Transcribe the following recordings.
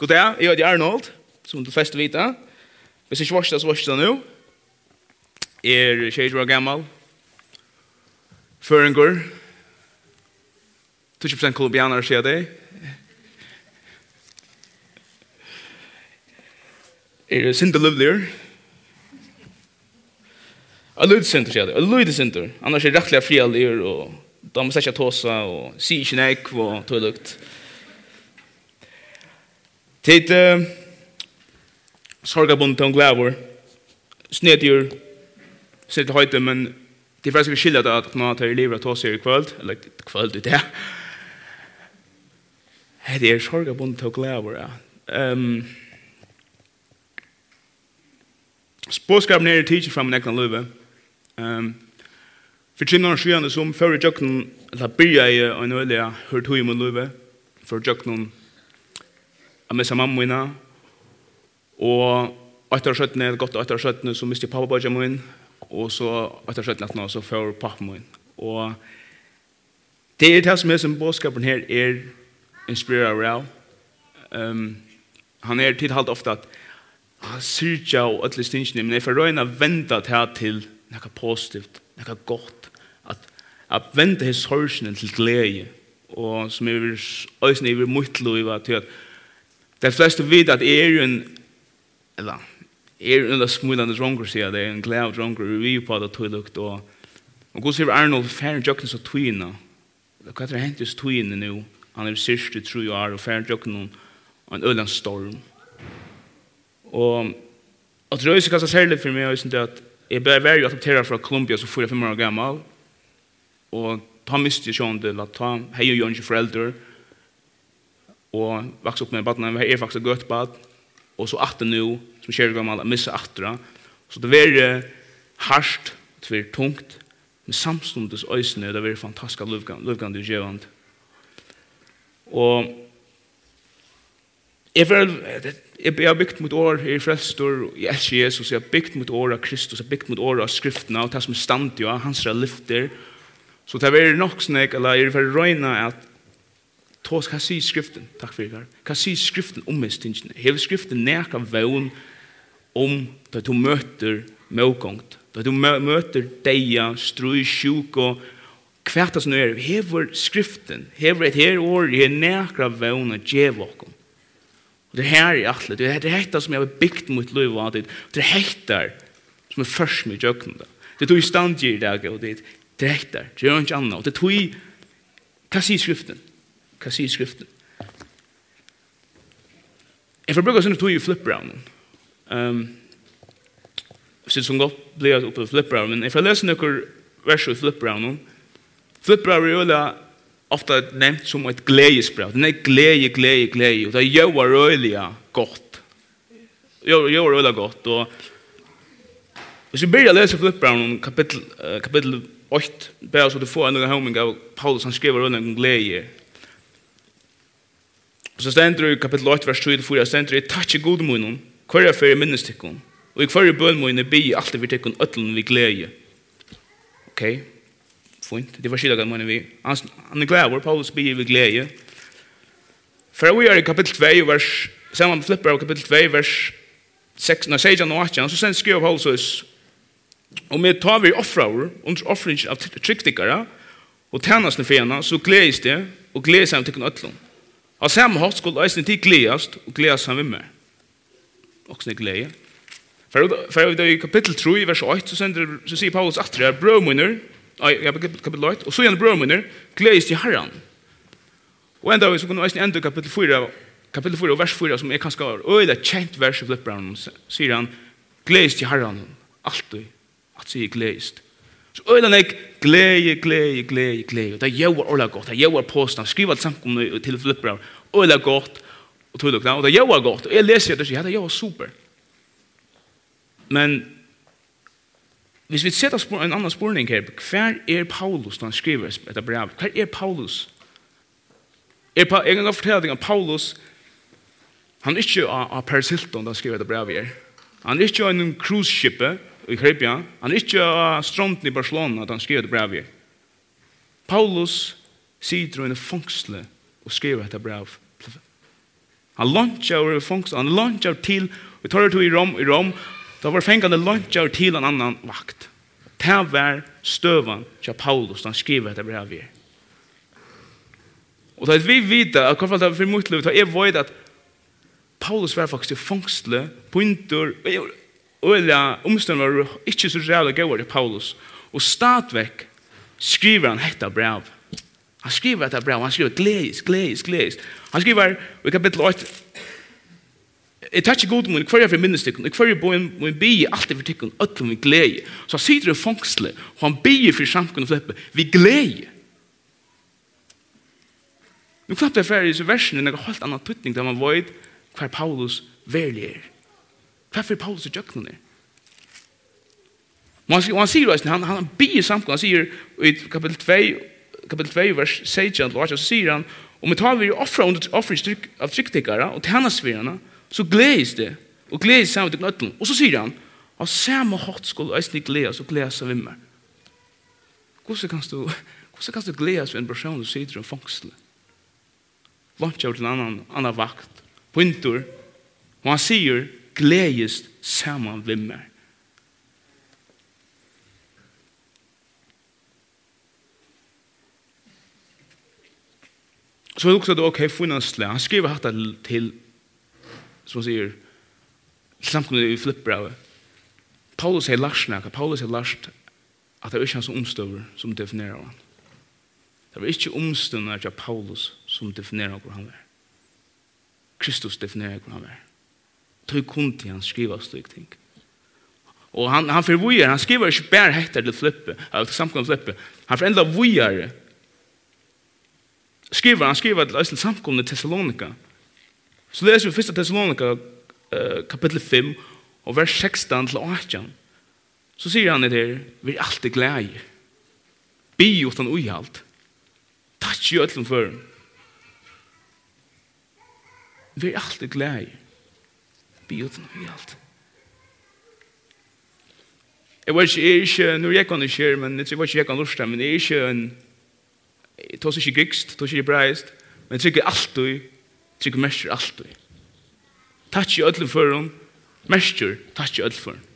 God dag, jeg heter Arnold, som du fleste vita. Hvis jeg ikke varsta, så varsta nå. Jeg Er 20 år gammal. Føringer. 20% kolumbianer, sier jeg Er sinte løvligere. Jeg lyder sinter, sier jeg Jeg lyder sinter. Annars er rettelig frialir, og da må jeg ikke tåsa, og si ikke nek, og tog lukt. Ja. Tid uh, sorgabund til en glæver, snedjur, sitt til høyte, men de fleste vil skilja det at nå tar i livet av ta i kvöld, eller kvöld ut, det. Det er sorgabund til en glæver, ja. Um, Spåskapen er i tidsi fram i nekna løyve. Um, for kynnar skyane som fyrir jøkken, eller byrja i en øyla hørt hui mot løyve, for jøkken Jeg missa mamma mina. Og etter skjøttene, godt etter skjøttene, så miste jeg pappa bare min. Og så etter skjøttene så får pappa min. Og det er det som er som bådskapen her er inspirerer av. Um, han er tidhalt ofte at han syrja og alle stingene, men jeg får røyna venta til til noe positivt, noe godt. At, at venta his sorgene til glede. Og som er vil øyne i mitt lov, at De fleste vet at er en, eller, er en smulande dronker, sier det er en glad dronker, vi er på det tøylukt, og, og god sier Arnold, færre jokken så tøyene, hva er det hent hos tøyene nå, han er sørste tru år, og færre jokken og en øyland storm. Og, og det er også kanskje særlig for meg, og at jeg ble veldig adopteret fra Columbia, så 4-5 år gammel, og ta miste jeg sånn til at ta, hei og gjør ikke foreldre, og og vokste opp med badna, vi er faktisk gøtt bad, og så atter nå, som kjære gammel, missa atter. Så det er uh, harsht, det er tungt, men samstundes øysene, det er fantastisk lovgande og gjevand. Og jeg, var, jeg, har bygd mot år, jeg er frelstor, jeg elsker Jesus, jeg har bygd mot år av Kristus, jeg har bygd mot år av skriftene, og det som er stand, ja, hans er lyfter. Så det er nok snakk, eller jeg er for røyna at Tås, hva sier skriften? Takk for dere. Hva sier skriften om mest tingene? Hever skriften neka vøvn om da du møter møkongt? da du møter deia, strui, sjuk og kvæta som er. Hever skriften, hever et her år, hever neka vøvn og djevåkon. Og det her er atle, det er dette som jeg har bygd mot liv og det er dette som er først med jøkken da. Det er tog i stand i dag, og det er dette, det er ikke annet, og det er tog, hva sier skriften? hva sier skriften. Jeg får bruke sånne tog i flipperen. Um, jeg synes som godt blir jeg oppe i flip-rounden, men jeg får lese noen vers i flip-rounden. Er jo ofta nevnt som et gledesbrev. Den er glede, glede, glede. Og det er røylig godt. Jo, gjør røylig godt. Og hvis vi begynner å lese Filippbraunen, kapittel, uh, kapittel 8, bare så du får en gang av Paulus, han skriver røylig om glede. Og så stender i kapittel 8, vers 24, stender i Takk i god munnen, hver er fyrir minnes tikkun, og i hver er bøn munnen bi alt vi tikkun ötlen vi glede. Ok, fint, det var skidagan munnen vi. Han er glæver, Paulus bi vi glede. For vi er i kapittel 2, vers, saman flipper av kapittel 2, vers 6, når sier han og 18, så stender skriver Paulus oss, og med tar vi offraver, under offring av tryktikere, og tænasne fjena, så gledes det, og gledes han tikkun ötlen. Av samme hatt skulle eisen tid gledast, og gledast sammen med meg. Også en glede. For i kapittel 3, vers 8, så, sender, så sier Paulus atre her, ja, kapittel 8, og så igjen brømunner, gledast i herran. Og enda så kunne eisen enda kapittel 4, kapittel 4 og vers 4, som er kanskje øyla kjent vers i flipper, sier han, gledast i herran, alltid, at sier gledast. Så øyla nek, glede, glede, glede, glede. Det er jævlar orla godt, det er jævlar påstand. Skriv alt samkomne til Filipper, øyla godt, og tog lukna, og det er jævlar godt. Og jeg leser det, ja, det er jævlar super. Men, hvis vi setter spor, en annan spurning her, hver er Paulus når han skriver etter brev? Hver er Paulus? Er pa, jeg kan godt fortelle deg om Paulus, han er ikke av, Paris Hilton, da han skriver etter brev her. Han er ikke av en cruise-skipet, i Kribia. Han er ikke av stronten i Barcelona at han skriver det brevet. Paulus sitter i en fangsle og skriver dette brev. Han luncher over fangsle, han luncher til, vi tar det til i Rom, i Rom, da var fengende luncher til en annan vakt. Det var støvan til Paulus, han skriver dette brevet. Og da vi vet at hva det er for mye liv, da er vi at Paulus var faktisk i fangsle, på inter, øyla omstående var ikke så reale gøy til Paulus. Og stadvekk skriver han hetta brev. Han skriver hetta brev, han skriver gledes, gledes, gledes. Han skriver i kapittel 8, Jeg tar ikke god mun, hver jeg for minnestikken, hver jeg mun bie, alt er for tikkun, ötlum vi glede. Så han sitter i fangsle, og han bie for samkunn og flippe, vi glede. Nu klapper jeg ferdig i versen, en helt annan tuttning, der man vet hver Paulus verlig er. Hva er Paulus i djøkkenen er? Og han, han sier han, han bier samkommet, han sier i kapitel 2, kapitel 2, vers 16, så sier han, om vi tar vi offra under offringstrykk av trykktikkere og tjennesvirene, så gledes det, og gledes sammen til knøttelen. Og så sier han, av samme hatt skulle eisen gledes og gledes av vimmer. Hvordan kan du, hvordan kan du gledes ved en person som sitter i en fangsel? Vant jeg til en annen, annen vakt, på intur, og han sier, gledjist saman vi meg. Så jeg lukte at, ok, funnet. Han skriver hatt til, som han sier, samtidig i flippbrevet. Paulus er larsnaka. Paulus er larsnaka at det er ikke hans omstøver som definerer han. Det var ikke omstøvene av Paulus som definerer hvor han er. Kristus definerer hvor han er tog kunde han skriva slik ting. Og han, han fyrir han skriver ikke bare hektar til flippe, eller til samkommet flippe, han fyrir enda vujare. Skriver, han skriver til Øsland samkommet Thessalonika. Så leser vi 1. Thessalonika, uh, kapittel 5, og vers 16 til 18. Så sier han i det, vi er alltid glede. Bi utan uihalt. Takk i ötlum for. Vi er alltid glede beautiful helt. Jeg vet ikke, jeg er ikke, nå er jeg kan ikke, men jeg vet ikke, jeg kan lusta, men jeg er ikke en, jeg tar ikke gikst, tar ikke breist, men jeg trykker alltid, trykker mestrer alltid. Takk i ødelen for henne, mestrer, takk i ødelen for henne.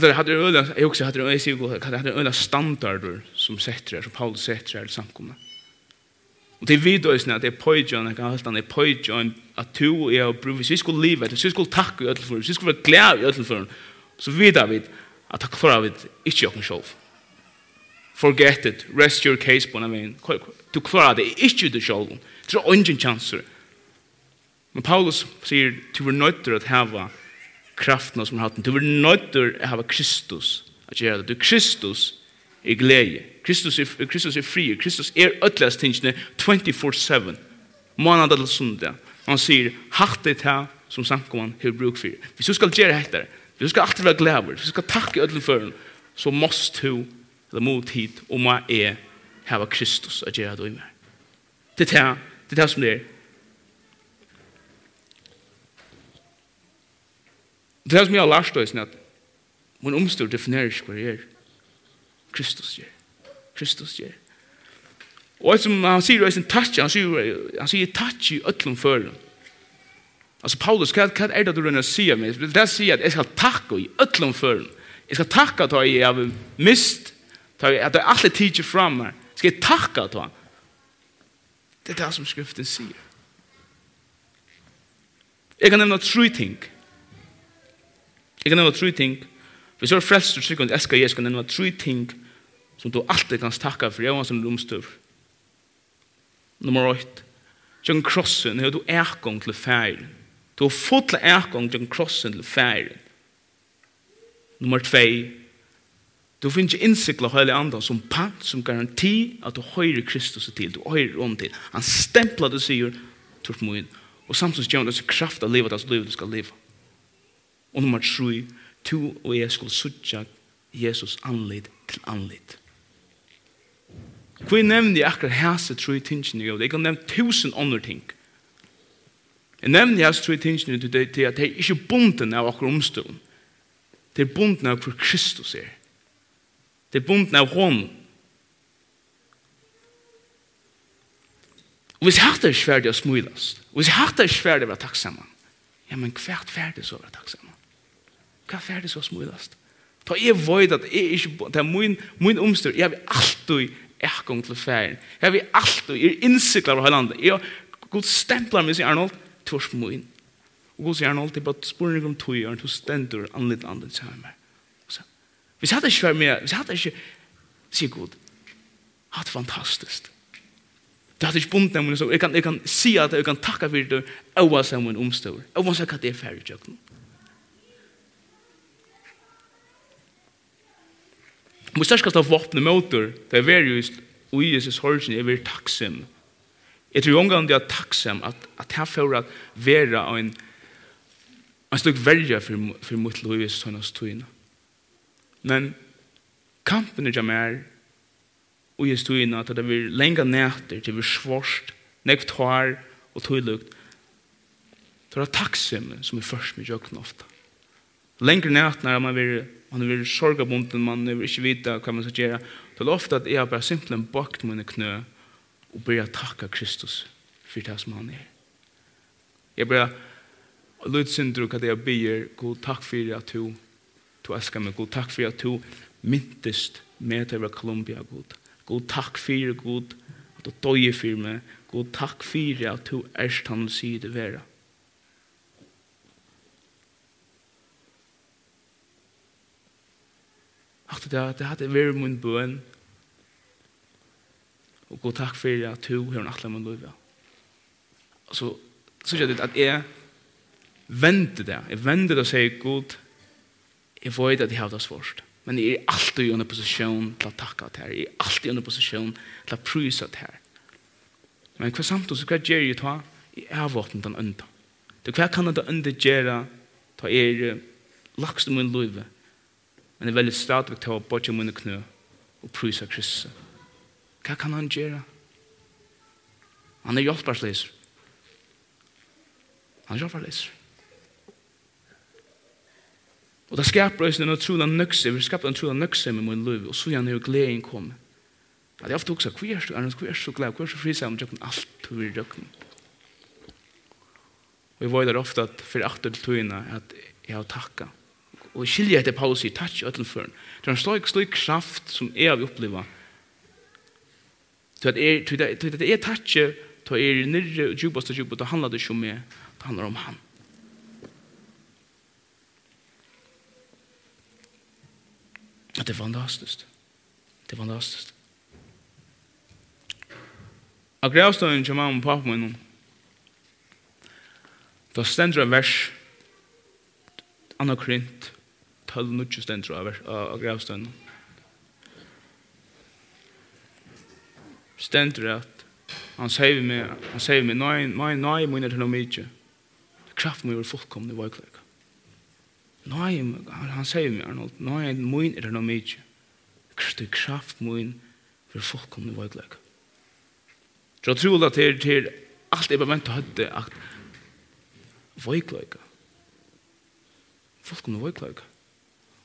hade hade öla jag också hade jag ser hade hade öla standarder som sätter som Paulus sätter det samkomna. Och det vid då är snart det pojon jag kan hålla det pojon att to är och prova vi skulle leva det vi skulle tacka öll för vi skulle vara glad i öll för så vidare vid att tack för vid inte jag själv. Forget it rest your case på men du klarar det inte du själv. Det är ingen chanser. Men Paulus säger du är nöjd att hava kraften som hatten. Du er nødt til å hava Kristus at gjøre det. Du Kristus er glede. Kristus er, Kristus er fri. Kristus er ødeles tingene 24-7. Månad eller sundag. Han sier, hatt det her som samkomman har bruk for. Hvis du skal gjøre dette, hvis du skal alltid være glede, hvis du skal takke ødelen for den, så måst du, eller mot hit, om jeg er hava Kristus at gjøre det i meg. Det er det, det er det som det er Det er som jeg har lært oss, at min omstår definerer ikke hva det er. Kristus gjør. Kristus gjør. Og som han sier, han sier, han sier, han sier, touch i øtlom føren. Altså, Paulus, hva, hva er det du rønner å si av meg? Det er å si at jeg skal takke i øtlom føren. Jeg skal takke at jeg har mist, at jeg alltid tidser fram her. Skal jeg takke at jeg? Det er det som skriften sier. Jeg kan nevne tre ting. Det Jeg kan nevne tre ting. Hvis du er frelst og tryggvand elsker Jesus, kan jeg nevne tre ting som du alltid kan takke for jeg var som romstøv. Nummer 8. Tjøkken krossen, har du ekong til færen. Du har fått til ekong tjøkken krossen til færen. Nummer 2. Du finner ikke innsikt innsikla høylig andre som pant, som garanti at du høyre Kristus til, du høyre om til. Han stempler det sier, torfmoen. Og samtidig gjør han disse kraft av livet, altså livet du skal leve. Og nummer 3, to og jeg skulle suttja Jesus anlit til anlit. Hvor nevner jeg akkurat hæse tru tingene jeg gjør? Jeg kan nevne tusen andre ting. Jeg nevner hæse tru tingene til at jeg ikke er bunden av akkurat omstånd. Det er bunden av hvor Kristus er. Det er bunden av honom. Og hvis hatt er sverdig å smulast, og hvis hatt er sverdig å være takksamman, ja, men hvert ferdig så være takksamman hva er det så smulast? Ta jeg vøyd at jeg ikke, det er min, min omstyr, jeg vil alltid ekong til ferien. Jeg vil alltid, jeg er innsiklet av hele landet. Jeg, god stemplar meg, sier Arnold, tvers min. Og god sier Arnold, det er bare spurning om tog, og du stendur anlitt andet sammen med. Hvis jeg hadde ikke vært med, hvis jeg hadde ikke, sier Gud, hatt fantastisk. Det hadde ikke bundet dem, jeg kan, jeg kan si at jeg kan takka for det, og hva som en omstår, og hva som jeg kan det er ferdig, Og størst av våpne måter, det er veri just og Jesus hårsen er veri takksim. Jeg tror omgang det er takksim at, at jeg får at vera en, en stykk verja for, for mot lov Jesus hans tøyna. Men kampen er jam er og Jesus tøyna at det er veri lenga nætter til vi svarst, nekt hår og tøylukt. Det er takksim som er først med jøkken ofta. Lengre nætter er man veri man vil sorga sorgabunden, man vil ikke vite hva man skal gjøre. Det er ofte at jeg bare simpelthen bakt mine knø og begynner å takke Kristus for det som han er. Jeg bør lytte synder hva jeg byr, god takk for at du, du elsker meg, god takk for at du myntest med til å Kolumbia, god. God takk for, god, at du døyer for meg, god takk for at du erst han sier det vera. At det, det hadde vært min bøn. Og god takk for at du har en atle med løyve. Så, så sier det at jeg venter det. Jeg venter det og sier, god, jeg vet at jeg har det svårt. Men jeg er alltid i en posisjon til å takke det her. Jeg er alltid i en posisjon til å pryse det her. Men hva samtidig, hva gjør jeg ta? Jeg er våpen den ønda. Det hva kan det ønda gjøre ta er lagst om min løyve? men jeg velger stadig til å bortje munne knø og prysa Kristus. Hva kan han gjøre? Han er hjelpersleser. Han er hjelpersleser. Og det skaper oss en utrolig nøkse, vi skaper en utrolig nøkse med min liv, og så gjerne er gleden kommet. Jeg har ofte også, hva er så, Arne, hva er så glad, hva er så frisamme, jeg kan alt du vil røkken. Og jeg var der ofte at for achter til togene, at jeg har takket. Og skilja etter Paulus i takk i ødelføren. Det er en slik, slik kraft som er av oppleva. Det er, det er takk, det er nirre og djupast og djupast, det handler det ikke om meg, det handler om han. Det er fantastisk. Det er fantastisk. Av gravstøyen til mamma og pappa min, da stender en vers, Anna Korint, 12 nutje stendur av, av gravstøyna. Stendur at han sier meg, han sier meg, nei, nei, nei, mun er til noe mykje. Kraft mun er fullkomne vajkleik. Nei, han sier meg, Arnold, nei, mun er til noe mykje. Kraft mun er fullkomne vajkleik. Så tror at det til alt jeg bare venter høyde at vajkleik. Fullkomne vajkleik. Fullkomne.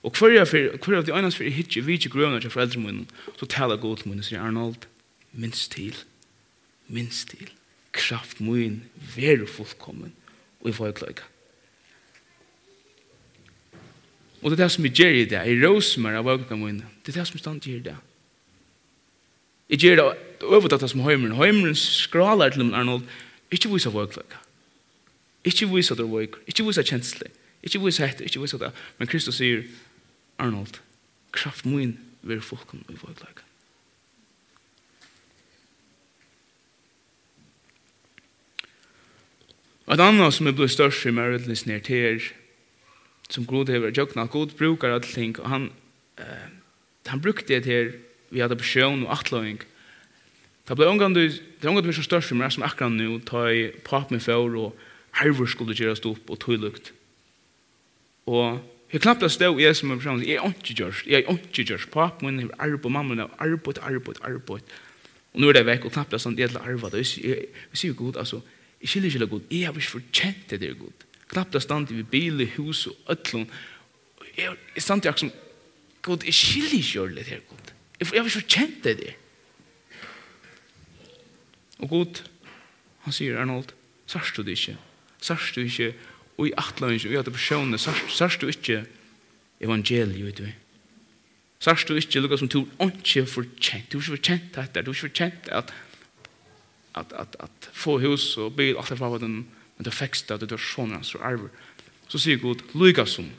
Og hver jeg fyrir, hver de øynene for hitje vi ikke grøvna til foreldre munnen, så tala god til munnen, sier Arnold, minst til, minst til, kraft munnen, veru fullkommen, og jeg får fyrir kløyga. Og det er det som jeg gjør i det, jeg råser meg av øynene mine, det er det som jeg stand gjør i det. Jeg gjør det over det som høymeren, høymeren skraler til min Arnold, ikke vise vøkna kløyga, ikke vise av øynene vøkna, ikke vise kjensle, ikke vise hette, ikke vise det, men Kristus sier, Arnold, kraft min ver folkum i lag. Et annet som er blitt størst i Meredlis nere til er som god hever jøkna, god brukar alle ting, og han, eh, han brukte det her vi hadde besjøn og atloving. Det ble omgang det er omgang det så størst i Meredlis som akkurat nå, ta i pap med fjord og herver skulle gjøres opp og tøylukt. Og Jeg knappt stå i jeg som er personlig, jeg er ikke gjørst, jeg er ikke gjørst. Papen min har arbeid, mamma min har arbeid, arbeid, arbeid. Og nå er det vekk, og knappt sånn, jeg har arbeid. Jeg sier god, altså, jeg skiljer ikke god, jeg har ikke fortjent det der god. Knappt stand i bil, hus og øtlån. Jeg er stand i akkurat som, god, jeg skiljer ikke det der god. Jeg har ikke fortjent det der. Og god, han sier Arnold, sørst du det ikke? Sørst du ikke? og i atlandet, og i at personene, sørst du ikke evangeliet, vet du. Sørst du ikke lukket som du ikke fortjent, du er ikke fortjent dette, du er ikke fortjent at, at, at, at få hus og bil, alt det fra den, men du fikk det, du er sånn hans og arver. Så sier Gud, lukket som,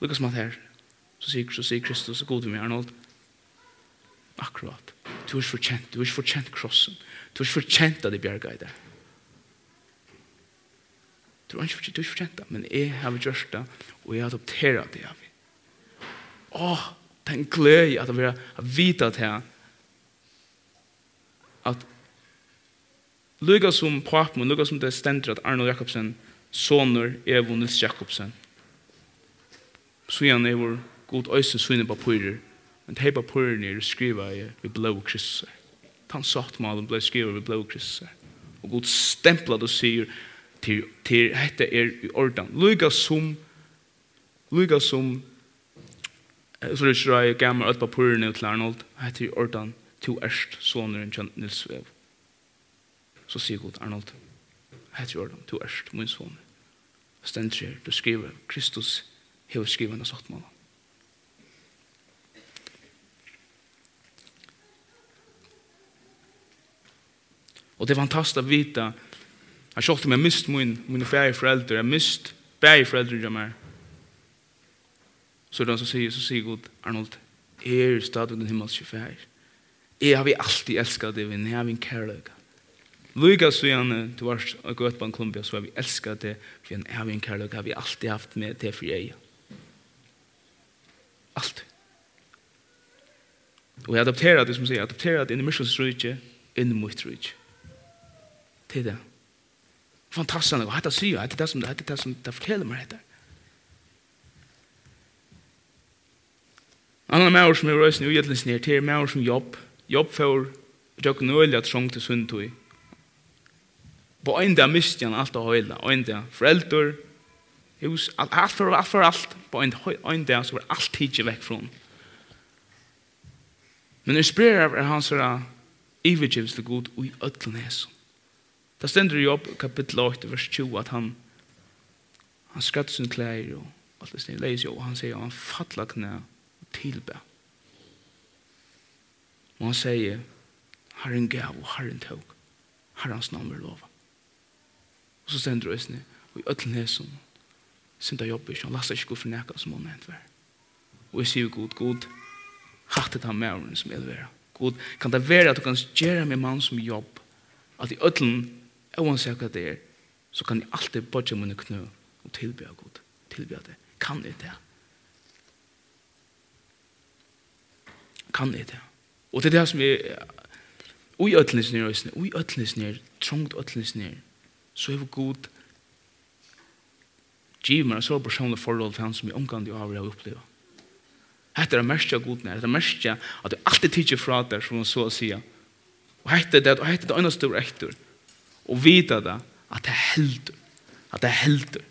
lukket som at her, så sier, så sier Kristus, så god vi med Arnold, akkurat, du er ikke fortjent, du er ikke fortjent krossen, du er ikke fortjent at det bjerget i det. Du har ikke fortjent det, men jeg har gjort det, og jeg har adopteret det av. Åh, det er en gløy at jeg har vite til at lukka som papen, lukka som det stender at Arnold Jakobsen, soner Evo Nils Jakobsen, så gjerne er vår god øyne svinne papirer, men de papirene er skriva i vi blå krisser. Tan satt malen ble skriva vi blå krisser. Og god stemplet og sier, til, til hette er i ordan. Lyga som, lyga som, så det er ikke gammel alt papurene til Arnold, hette i ordan, to erst soneren kjent Nils Svev. Så sier god Arnold, hette i ordan, to erst, min soner. Stendt du skriver, Kristus hever skriver henne sagt mann. Og det er fantastisk å vite Jeg har sjålt om jeg mist min, mine fære foreldre, jeg mist bære foreldre jeg mer. Så er det han som sier, så sier God, Arnold, er stadig den himmelske fære. Jeg har vi alltid elsket det, men jeg har vi en kærløyga. Lyga så gjerne, du var og gøtt på en klumpia, så har vi elsket det, for jeg har vi en kærløyga, har vi alltid haft med det for jeg. Alt. Og jeg adopterer det som sier, adopterer det inn i misjonsrydje, inn i mitt rydtje. Til det. Fantastisk nok. Hette sier, hette det som det, det som det forteller meg dette. Anna maur som er røysen i ugjøtlens nere, til er maur som jobb. Jobb for døkken øyelig at sjong til sundtøy. På en dag han alt og høyla. En dag foreldre, hus, alt for alt for alt. På en dag så var alt tidsi vekk fra henne. Men inspirerar av hans ivergivs til god og i ødlen. Da stender i opp kapittel 8, vers 20, at han, han skratt sin klær og alt det snill. leis jo, og han sier, han fattla knæ og tilbe. Og han sier, Herren gav og Herren tog. Herrens navn vil lova. Og så stender det snill, og i øtlen ötlen hesson, synda jobber ikke, han lasser ikke gå for nekka som han hent vær. Og jeg sier god, god, hattet han med som elvera. God, kan det være at du kan gjøre med mann som jobb, at i ötlen og han sier hva det er, så kan jeg alltid bodja mine knø og tilbe av god, tilbe det. Kan jeg det? Kan jeg det? Og det er det som er, ui ötlinsnir, ui ötlinsnir, trångt ötlinsnir, så er vi god giv meg en så personlig forhold til han som jeg omgang til å ha oppleva. Hette er mest av godene, hette er mest at du alltid tidser fra der, som hun så å sier. Og hette det, og hette det øyneste over ektor og vita det, at det er heldur, at det er heldur.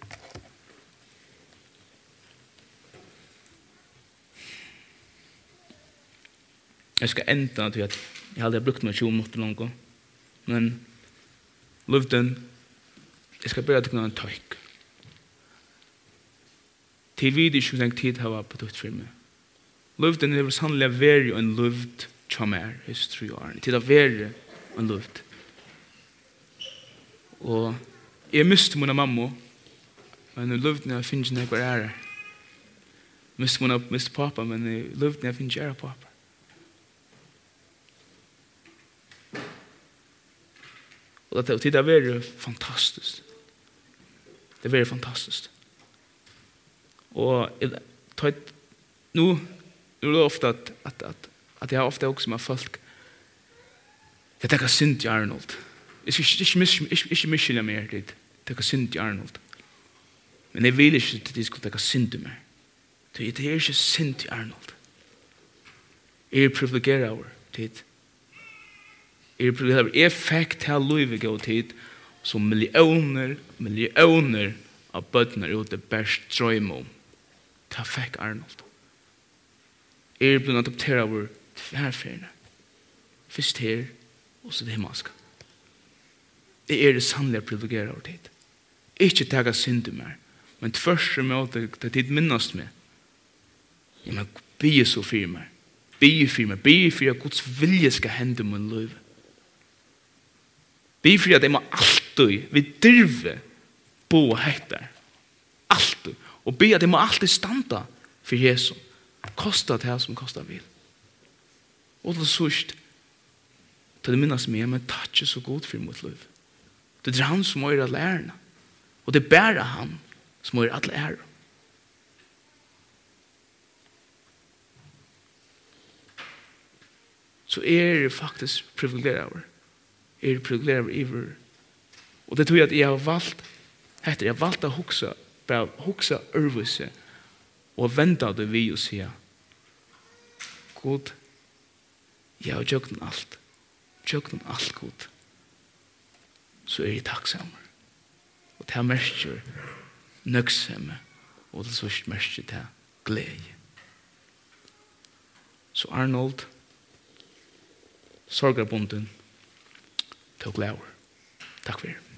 Jeg skal enda til at jeg hadde brukt meg 20 minutter langt, men luften, jeg skal bare til en tøyk. Til vi ikke tenkt tid hava på tøyt for meg. Luften er sannelig veri en luft tja mer, hos tru årene. Tid av veri en luft. Og jeg miste min mamma, men jeg lovde når jeg finner ikke noe ære. Jeg Miste min miste pappa, men jeg lovde når jeg finner ikke ære pappa. Og det, det er veldig fantastisk. Det er veldig fantastisk. Og jeg tar et, nu, nu er det ofte at, at, at, at jeg har ofte også med folk, jeg tenker synd i Arnold. Ja Jeg skal ikke miskylde mer til det er synd i Arnold. Men jeg vil ikke til det skal det synd i meg. Det er ikke synd i Arnold. Jeg er privilegeret over tid. Jeg er privilegeret over. Jeg fikk til livet gå tid som millioner, millioner av bøtner det best drøm om. Ta fikk Arnold. Jeg er blitt adopteret over tverrferdene. Først her, og så det himmelske. Det er det sannlige privilegere over tid. Ikke tega synd i meg, men tvørst som jeg åter til tid minnast meg. Jeg må bygge så fyrir meg. Bygge fyrir meg. Bygge fyrir at Guds vilje skal hende min liv. Bygge fyrir at jeg må alltid, vi dirve, bo og heitar. Alltid. Og bygge at jeg må alltid standa for Jesus. Kosta det som kosta vil. Og det er sørst, til det minnes meg, men takk er så god for mitt liv. Det er han som er alle ærene. Og det er bare han som er alle ærene. Så er det faktisk privilegier. Er det privilegier iver. Og det tror jeg at jeg har valgt heter jeg har valgt å hukse, bare hukse ørvise og vente det vi og sier God, jeg har jøkken alt. Jøkken alt, God. God så er jeg takksam. Og det er merker nøksemme, og det er sørst merker til glede. Så Arnold, sorgerbunden, tog glede. Takk for det.